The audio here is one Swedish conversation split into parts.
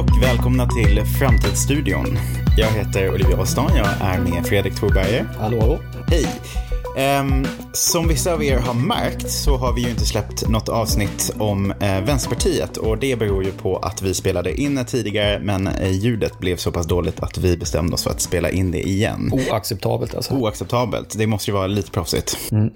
och välkomna till Framtidsstudion. Jag heter Olivia Åstan, jag är med Fredrik Thorberger. Hallå, hallå. Hej. Um, som vissa av er har märkt så har vi ju inte släppt något avsnitt om uh, Vänsterpartiet och det beror ju på att vi spelade in det tidigare men uh, ljudet blev så pass dåligt att vi bestämde oss för att spela in det igen. Oacceptabelt alltså. Oacceptabelt, det måste ju vara lite proffsigt. Mm.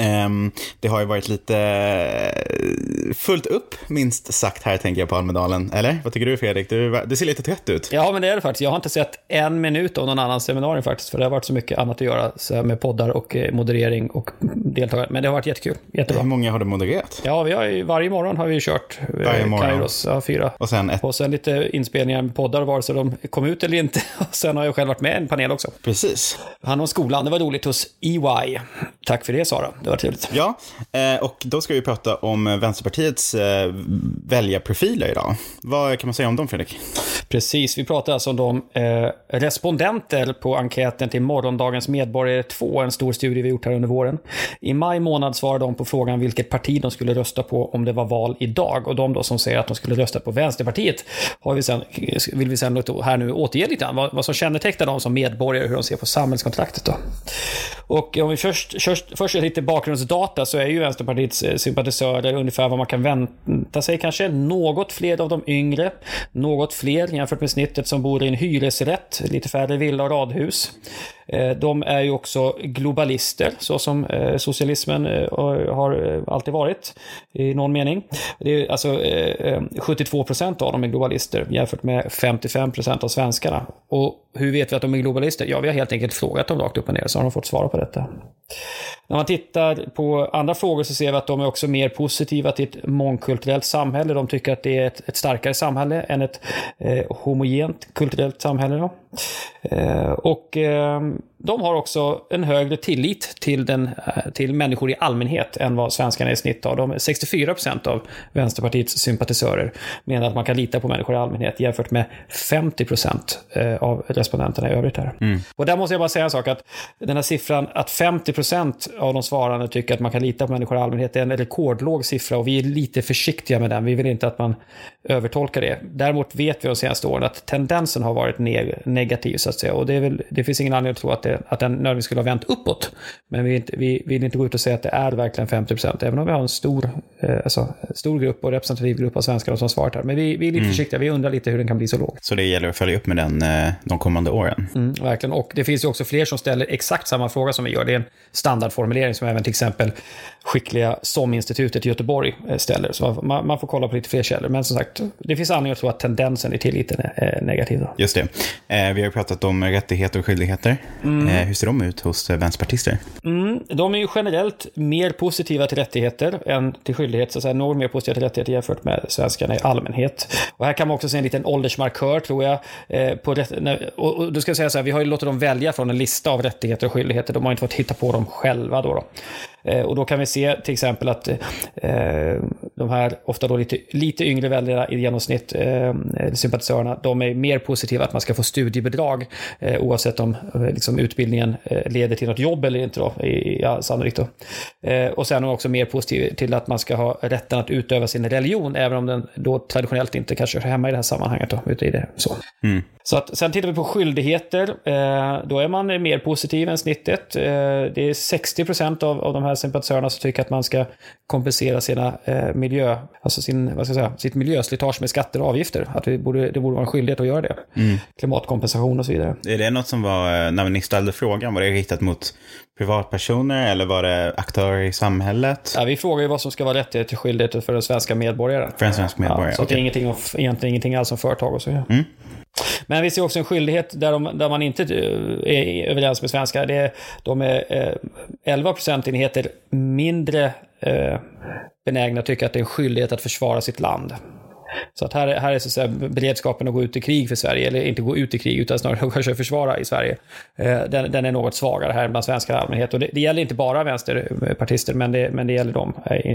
Um, det har ju varit lite eh, fullt upp, minst sagt, här tänker jag på Almedalen. Eller? Vad tycker du Fredrik? Du, du ser lite trött ut. Ja, men det är det faktiskt. Jag har inte sett en minut av någon annan seminarium faktiskt, för det har varit så mycket annat att göra så med poddar och eh, moderering och deltagare. Men det har varit jättekul. Jättebra. Hur många har du modererat? Ja, vi har ju, varje morgon har vi kört eh, varje morgon. Kairos, ja, fyra. Och sen, ett... och sen lite inspelningar med poddar, vare sig de kom ut eller inte. Och sen har jag själv varit med i en panel också. Precis. Han om skolan, det var roligt hos EY. Tack för det Sara, det var trevligt. Ja, eh, och då ska vi prata om Vänsterpartiets eh, väljarprofiler idag. Vad kan man säga om dem, Fredrik? Precis, vi pratar alltså om de eh, respondenter på enkäten till Morgondagens medborgare 2, en stor studie vi gjort här under våren. I maj månad svarade de på frågan vilket parti de skulle rösta på om det var val idag. Och de då som säger att de skulle rösta på Vänsterpartiet har vi sen, vill vi sen här nu återge lite grann vad, vad som kännetecknar dem som medborgare, hur de ser på samhällskontraktet. Då. Och om vi först, först, först lite bakgrundsdata så är ju Vänsterpartiets eh, sympatisörer ungefär vad man kan vänta sig kanske. Något fler av de yngre, något fler jämfört med snittet som bor i en hyresrätt, lite färre villa och radhus. Eh, de är ju också globalister, så som eh, socialismen har alltid varit i någon mening. Det är alltså 72 procent av dem är globalister jämfört med 55 procent av svenskarna. Och hur vet vi att de är globalister? Ja, vi har helt enkelt frågat dem rakt upp och ner så har de fått svara på detta. När man tittar på andra frågor så ser vi att de är också mer positiva till ett mångkulturellt samhälle. De tycker att det är ett, ett starkare samhälle än ett eh, homogent kulturellt samhälle. Eh, och eh, de har också en högre tillit till, den, eh, till människor i allmänhet än vad svenskarna i snitt har. De 64 procent av Vänsterpartiets sympatisörer menar att man kan lita på människor i allmänhet jämfört med 50 procent eh, av respondenterna i övrigt. Här. Mm. Och där måste jag bara säga en sak, att den här siffran att 50 procent av de svarande tycker att man kan lita på människor i allmänhet är en rekordlåg siffra och vi är lite försiktiga med den. Vi vill inte att man övertolkar det. Däremot vet vi de senaste åren att tendensen har varit neg negativ så att säga. Och det, är väl, det finns ingen anledning att tro att, det, att den nödvändigtvis skulle ha vänt uppåt. Men vi, inte, vi vill inte gå ut och säga att det är verkligen 50 procent, även om vi har en stor, eh, alltså, stor grupp och representativ grupp av svenskar som svarat här. Men vi, vi är lite mm. försiktiga, vi undrar lite hur den kan bli så låg. Så det gäller att följa upp med den eh, de kommande åren? Mm, verkligen, och det finns ju också fler som ställer exakt samma fråga som vi gör. Det är en standardformulering som även till exempel skickliga SOM-institutet i Göteborg eh, ställer. Så man, man, får kolla på lite fler källor. Men som sagt, det finns anledning att tro att tendensen i tilliten är negativ. Då. Just det. Vi har pratat om rättigheter och skyldigheter. Mm. Eh, hur ser de ut hos eh, vänsterpartister? Mm, de är ju generellt mer positiva till rättigheter än till skyldighet. Så att säga, mer positiva till rättigheter jämfört med svenskarna i allmänhet. Och här kan man också se en liten åldersmarkör, tror jag. Eh, på rätt, och, och då ska jag säga så här, vi har ju låtit dem välja från en lista av rättigheter och skyldigheter. De har inte fått hitta på dem själva. Då, då. Eh, och då kan vi se till exempel att eh, de här ofta då lite, lite yngre väljarna i genomsnitt, eh, sympatisörerna, de är mer positiva att man ska få studiebidrag oavsett om liksom, utbildningen leder till något jobb eller inte då, i, ja, sannolikt då. Och sen är de också mer positiva till att man ska ha rätten att utöva sin religion, även om den då traditionellt inte kanske hör hemma i det här sammanhanget då, utan i det så. Mm. Så att, sen tittar vi på skyldigheter, då är man mer positiv än snittet. det är 60 procent av, av de här sympatisörerna som tycker att man ska kompensera sina eh, miljö, alltså sin, vad ska jag säga, sitt miljöslitage med skatter och avgifter. Att det borde, det borde vara en skyldighet att göra det. Mm. Klimatkompensation och så vidare. Är det något som var, när ni ställde frågan, var det riktat mot privatpersoner eller var det aktörer i samhället? Ja, vi frågar ju vad som ska vara rättigheter och skyldigheter för den svenska medborgaren. För en svensk medborgare, ja, Så okay. det är ingenting, egentligen ingenting alls om företag och så. Ja. Mm. Men vi ser också en skyldighet där, de, där man inte eh, är överens med svenskar. Det är, de är eh, 11 procentenheter mindre eh, benägna att tycka att det är en skyldighet att försvara sitt land. Så att här, här är så att säga, beredskapen att gå ut i krig för Sverige, eller inte gå ut i krig, utan snarare kanske försvara i Sverige. Eh, den, den, är något svagare här bland svenskar i allmänhet. Och det, det, gäller inte bara vänsterpartister, men det, men det gäller dem,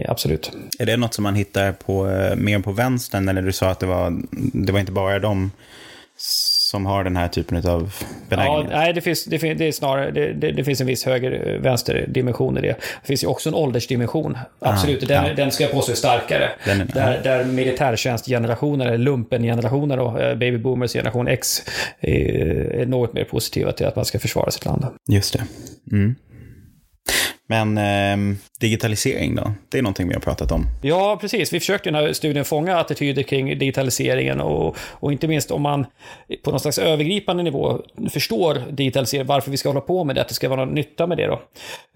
absolut. Är det något som man hittar på, mer på vänstern, eller du sa att det var, det var inte bara de som har den här typen av benägenhet? Ja, nej, det finns, det, finns, det är snarare, det, det, det, finns en viss höger-vänster-dimension i det. Det finns ju också en åldersdimension. Absolut, ah, den, ja. den ska jag påstå är starkare. Den är, där, ja. där militärtjänstgenerationer, eller lumpengenerationer och baby boomers generation X är, är något mer positiva till att man ska försvara sitt land. Just det. Mm. Men eh, digitalisering då? Det är någonting vi har pratat om. Ja, precis. Vi försökte i den här studien fånga attityder kring digitaliseringen och, och inte minst om man på någon slags övergripande nivå förstår digitalisering, varför vi ska hålla på med det, att det ska vara någon nytta med det då.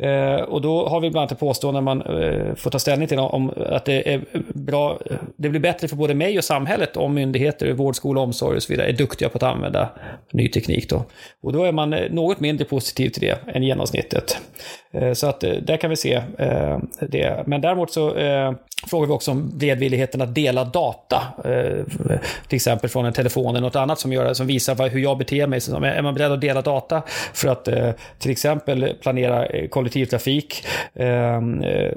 Eh, och då har vi bland annat ett påstående man eh, får ta ställning till om att det är bra, det blir bättre för både mig och samhället om myndigheter, vård, skola, omsorg och så vidare är duktiga på att använda ny teknik då. Och då är man något mindre positiv till det än genomsnittet. Eh, så att där kan vi se eh, det. Men däremot så eh, frågar vi också om beredvilligheten att dela data. Eh, till exempel från en telefon eller något annat som, gör, som visar hur jag beter mig. Är man beredd att dela data för att eh, till exempel planera kollektivtrafik?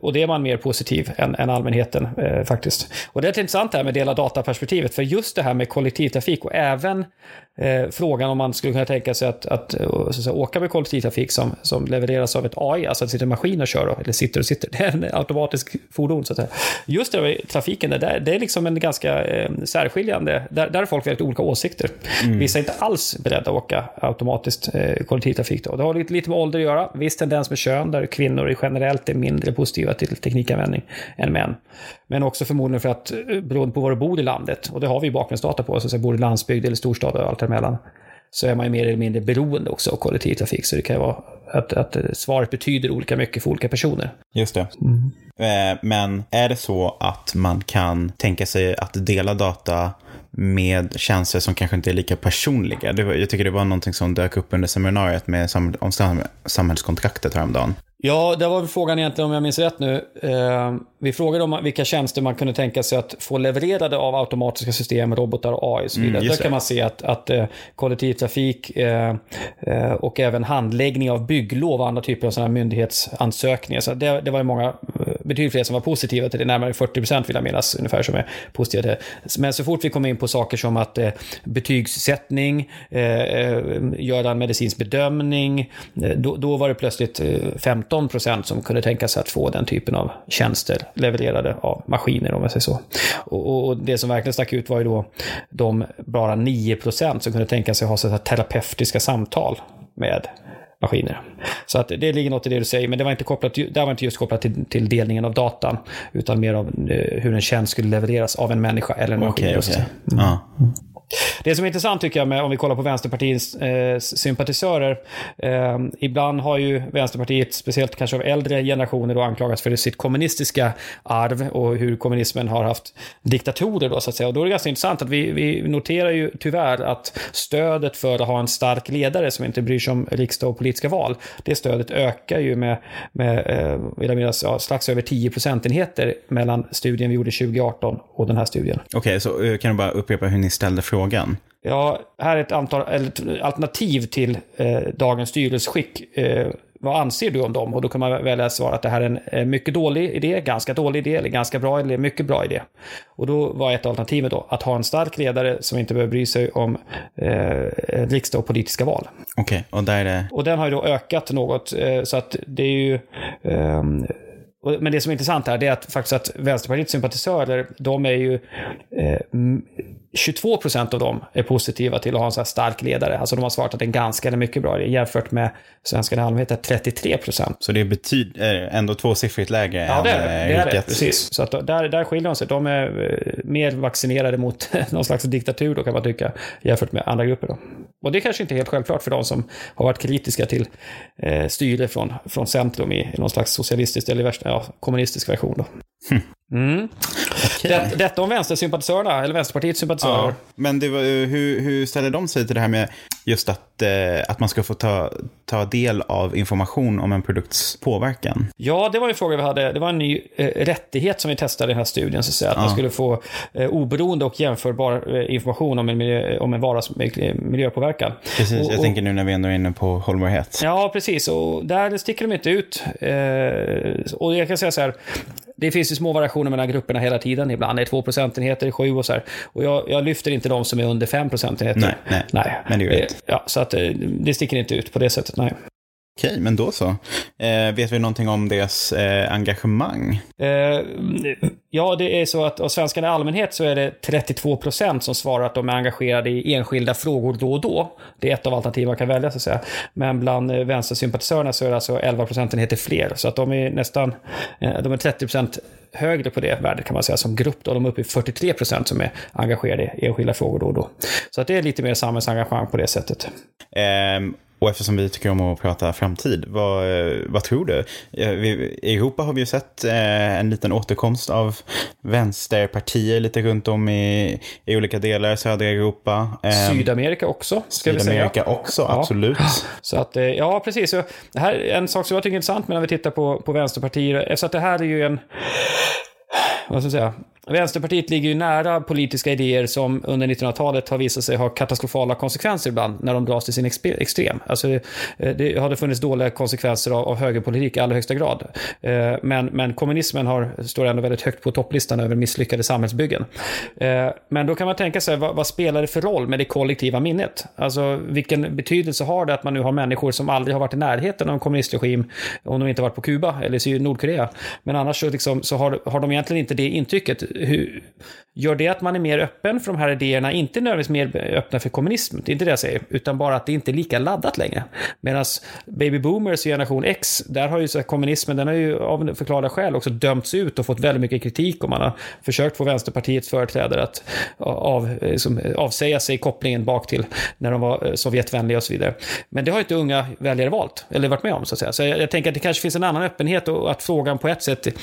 Och det är man mer positiv än, än allmänheten faktiskt. Och det är intressant det här med dela data-perspektivet. För just det här med kollektivtrafik och även eh, frågan om man skulle kunna tänka sig att, att, att, säga, åka med kollektivtrafik som, som levereras av ett AI, alltså att det sitter en maskin och kör, då, eller sitter och sitter. Det är en automatisk fordon, så att säga. Just det med trafiken, det, det är liksom en ganska eh, särskiljande, där, där har folk väldigt olika åsikter. Mm. Vissa är inte alls beredda att åka automatiskt eh, kollektivtrafik. Då. Det har lite, lite med ålder att göra, viss tendens med kön, där kvinnor generellt är mindre positiva till teknikanvändning än män. Men också förmodligen för att, eh, beroende på var du bor i landet, och det har vi bakgrundsdata på, så att säga, bor i landsbygd eller storstad och allt däremellan, så är man ju mer eller mindre beroende också av kollektivtrafik. Så det kan ju vara att, att svaret betyder olika mycket för olika personer. Just det. Mm. Eh, men är det så att man kan tänka sig att dela data med tjänster som kanske inte är lika personliga. Var, jag tycker det var någonting som dök upp under seminariet med om samhällskontraktet häromdagen. Ja, det var frågan egentligen om jag minns rätt nu. Eh, vi frågade om vilka tjänster man kunde tänka sig att få levererade av automatiska system, robotar och AI och så vidare. Mm, Där kan man se att, att eh, kollektivtrafik eh, eh, och även handläggning av bygglov och andra typer av sådana myndighetsansökningar. Så det, det var många, eh, betydligt fler som var positiva till det. Närmare 40 procent vill jag minnas ungefär som är positiva till det. Men så fort vi kom in på saker som att eh, betygssättning, göra en medicinsk bedömning, då, då var det plötsligt 15 procent som kunde tänka sig att få den typen av tjänster levererade av maskiner om jag säger så. Och, och det som verkligen stack ut var ju då de bara 9% som kunde tänka sig ha så här terapeutiska samtal med maskiner. Så att det ligger något i det du säger, men det var inte kopplat, det var inte just kopplat till, till delningen av datan, utan mer av eh, hur en tjänst skulle levereras av en människa eller en maskin. Okay, okay. Mm. Ja. Det som är intressant tycker jag, med, om vi kollar på Vänsterpartiets eh, sympatisörer. Eh, ibland har ju Vänsterpartiet, speciellt kanske av äldre generationer, då anklagats för sitt kommunistiska arv och hur kommunismen har haft diktatorer. Då, så att säga. Och då är det ganska intressant att vi, vi noterar ju tyvärr att stödet för att ha en stark ledare som inte bryr sig om riksdag och politiska val, det stödet ökar ju med, med eh, vill jag minnas, ja, strax över 10 procentenheter mellan studien vi gjorde 2018 och den här studien. Okej, okay, så eh, kan du bara upprepa hur ni ställde frågan frågan? Ja, här är ett, antal, ett alternativ till eh, dagens styrelseskick. Eh, vad anser du om dem? Och då kan man välja att svara att det här är en eh, mycket dålig idé, ganska dålig idé, eller ganska bra eller mycket bra idé. Och då var ett alternativ då att ha en stark ledare som inte behöver bry sig om eh, riksdag och politiska val. Okej, okay, och där är det... Och den har ju då ökat något, eh, så att det är ju... Eh, men det som är intressant här är att faktiskt att Vänsterpartiets sympatisörer, de är ju eh, 22 procent av dem är positiva till att ha en så här stark ledare. Alltså de har svarat att det är ganska eller mycket bra jämfört med svenskarna i allmänhet 33 procent. Så det betyder ändå tvåsiffrigt lägre ja, det är det. Eh, det, är det precis. Så att där, där skiljer de sig. De är eh, mer vaccinerade mot någon slags diktatur då kan man tycka jämfört med andra grupper. Då. Och det är kanske inte är helt självklart för de som har varit kritiska till eh, styre från, från centrum i, i någon slags socialistisk eller ja, kommunistisk version. Då. Hm. Mm. Okay. Det, detta om vänstersympatisörerna, eller Vänsterpartiets sympatisörer. Ja, men det var, hur, hur ställer de sig till det här med just att, eh, att man ska få ta, ta del av information om en produkts påverkan? Ja, det var en fråga vi hade. Det var en ny eh, rättighet som vi testade i den här studien. Så att, säga, att ja. man skulle få eh, oberoende och jämförbar eh, information om en, miljö, om en varas miljöpåverkan. Precis, och, jag tänker nu när vi ändå är inne på hållbarhet. Ja, precis. Och där sticker de inte ut. Eh, och jag kan säga så här, det finns ju små variationer mellan grupperna hela tiden. Ibland är det 2 procentenheter, 7 och så här. Och jag, jag lyfter inte de som är under 5 procentenheter. Nej, nej. nej. Men det är ju rätt. Ja, så att eh, det sticker inte ut på det sättet, nej. Okej, men då så. Eh, vet vi någonting om deras eh, engagemang? Eh, ja, det är så att av svenskarna i allmänhet så är det 32 procent som svarar att de är engagerade i enskilda frågor då och då. Det är ett av alternativen man kan välja så att säga. Men bland eh, vänstersympatisörerna så är det alltså 11 procentenheter fler. Så att de är nästan, eh, de är 30 procent högre på det värdet kan man säga som grupp. Då. De är uppe i 43 procent som är engagerade i enskilda frågor då och då. Så att det är lite mer samhällsengagemang på det sättet. Ehm, och eftersom vi tycker om att prata framtid, vad, vad tror du? I Europa har vi ju sett eh, en liten återkomst av vänsterpartier lite runt om i, i olika delar, södra Europa. Ehm, Sydamerika också, ska vi säga. Sydamerika också, Ja. absolut. Så att, eh, ja, precis. Så här är en sak som jag tycker är intressant när vi tittar på, på vänsterpartier. Så att det här är ju en... Vad ska jag säga? Vänsterpartiet ligger ju nära politiska idéer som under 1900-talet har visat sig ha katastrofala konsekvenser ibland när de dras till sin extrem. Alltså, eh, det har det funnits dåliga konsekvenser av, av högerpolitik i allra högsta grad. Eh, men, men kommunismen har, står ändå väldigt högt på topplistan över misslyckade samhällsbyggen. Eh, men då kan man tänka sig, vad, vad spelar det för roll med det kollektiva minnet? Alltså vilken betydelse har det att man nu har människor som aldrig har varit i närheten av en kommunistregim, om de inte varit på Kuba eller Nordkorea. Men annars så, liksom, så har, har de egentligen inte det intrycket. Hur, gör det att man är mer öppen för de här idéerna? Inte nödvändigtvis mer öppna för kommunism, det är inte det jag säger, utan bara att det inte är lika laddat längre. Medan baby boomers i generation X, där har ju så här, kommunismen, den har ju av förklarliga skäl också dömts ut och fått väldigt mycket kritik och man har försökt få Vänsterpartiets företrädare att av, liksom, avsäga sig kopplingen bak till när de var eh, Sovjetvänliga och så vidare. Men det har ju inte unga väljare valt, eller varit med om så att säga. Så jag, jag tänker att det kanske finns en annan öppenhet och att frågan på ett sätt eh,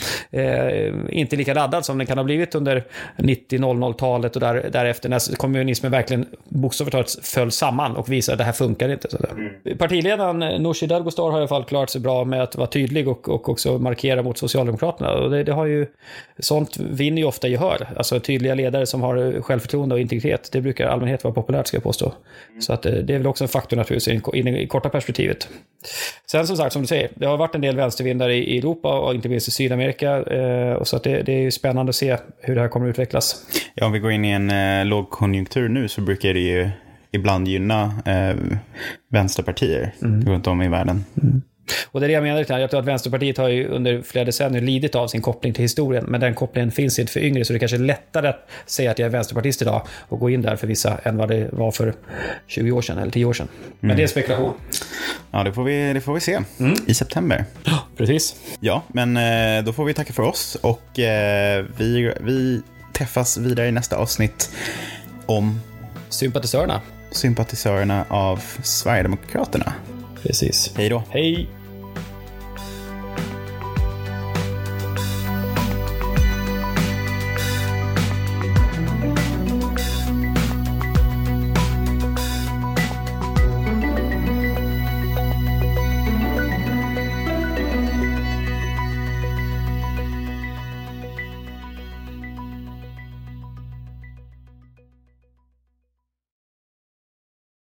inte är lika laddad som den kan ha blivit under 90-00-talet och där, därefter när kommunismen verkligen bokstavligt föll samman och visade att det här funkar inte. Så där. Partiledaren eh, Nooshi Dadgostar har i alla fall klarat sig bra med att vara tydlig och, och också markera mot Socialdemokraterna. Och det, det har ju, sånt vinner ju ofta gehör. Alltså tydliga ledare som har självförtroende och integritet. Det brukar allmänhet vara populärt ska jag påstå. Så att, eh, det är väl också en faktor naturligtvis i, det- korta perspektivet. Sen som sagt, som du säger, det har varit en del vänstervindar i, i Europa och inte minst i Sydamerika. Eh, och så att det, det är ju spännande att se hur det här kommer att utvecklas. Ja, om vi går in i en eh, lågkonjunktur nu så brukar det ju ibland gynna eh, vänsterpartier runt om i världen. Och det är det jag menar. Jag tror att Vänsterpartiet har ju under flera decennier lidit av sin koppling till historien. Men den kopplingen finns inte för yngre, så det kanske är lättare att säga att jag är vänsterpartist idag och gå in där för vissa än vad det var för 20 år sedan eller 10 år sedan. Men det är spekulation. Ja, det får vi, det får vi se i september. Precis. Ja, men eh, då får vi tacka för oss och eh, vi, vi träffas vidare i nästa avsnitt om Sympatisörerna. sympatisörerna av Sverigedemokraterna. Precis. Hej då. Hej!